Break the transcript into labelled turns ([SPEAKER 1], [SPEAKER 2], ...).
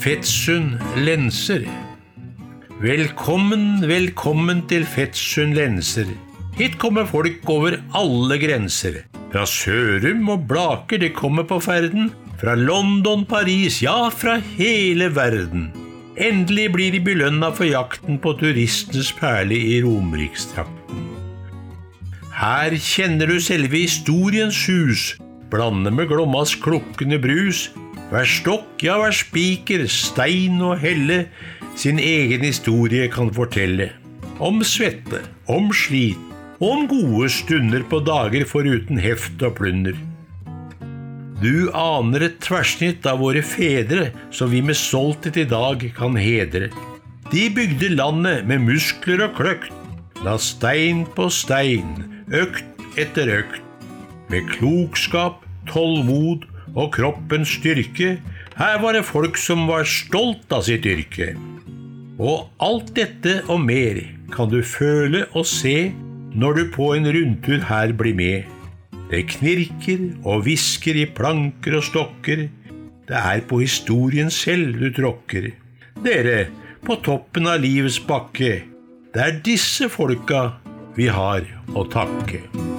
[SPEAKER 1] Fettsund lenser. Velkommen, velkommen til Fettsund lenser. Hit kommer folk over alle grenser. Fra Sørum og Blaker, de kommer på ferden. Fra London, Paris, ja, fra hele verden. Endelig blir de belønna for jakten på turistenes perle i Romerikstrakten. Her kjenner du selve historiens hus, blande med Glommas klukkende brus. Hver stokk, ja, hver spiker, stein og helle sin egen historie kan fortelle. Om svette, om slit, og om gode stunder på dager foruten heft og plunder. Du aner et tverrsnitt av våre fedre som vi med stolthet i dag kan hedre. De bygde landet med muskler og kløkt, la stein på stein, økt etter økt. Med klokskap, tålmod og kroppens styrke, her var det folk som var stolt av sitt yrke. Og alt dette og mer kan du føle og se når du på en rundtur her blir med. Det knirker og hvisker i planker og stokker. Det er på historien selv du tråkker. Dere, på toppen av livets bakke. Det er disse folka vi har å takke.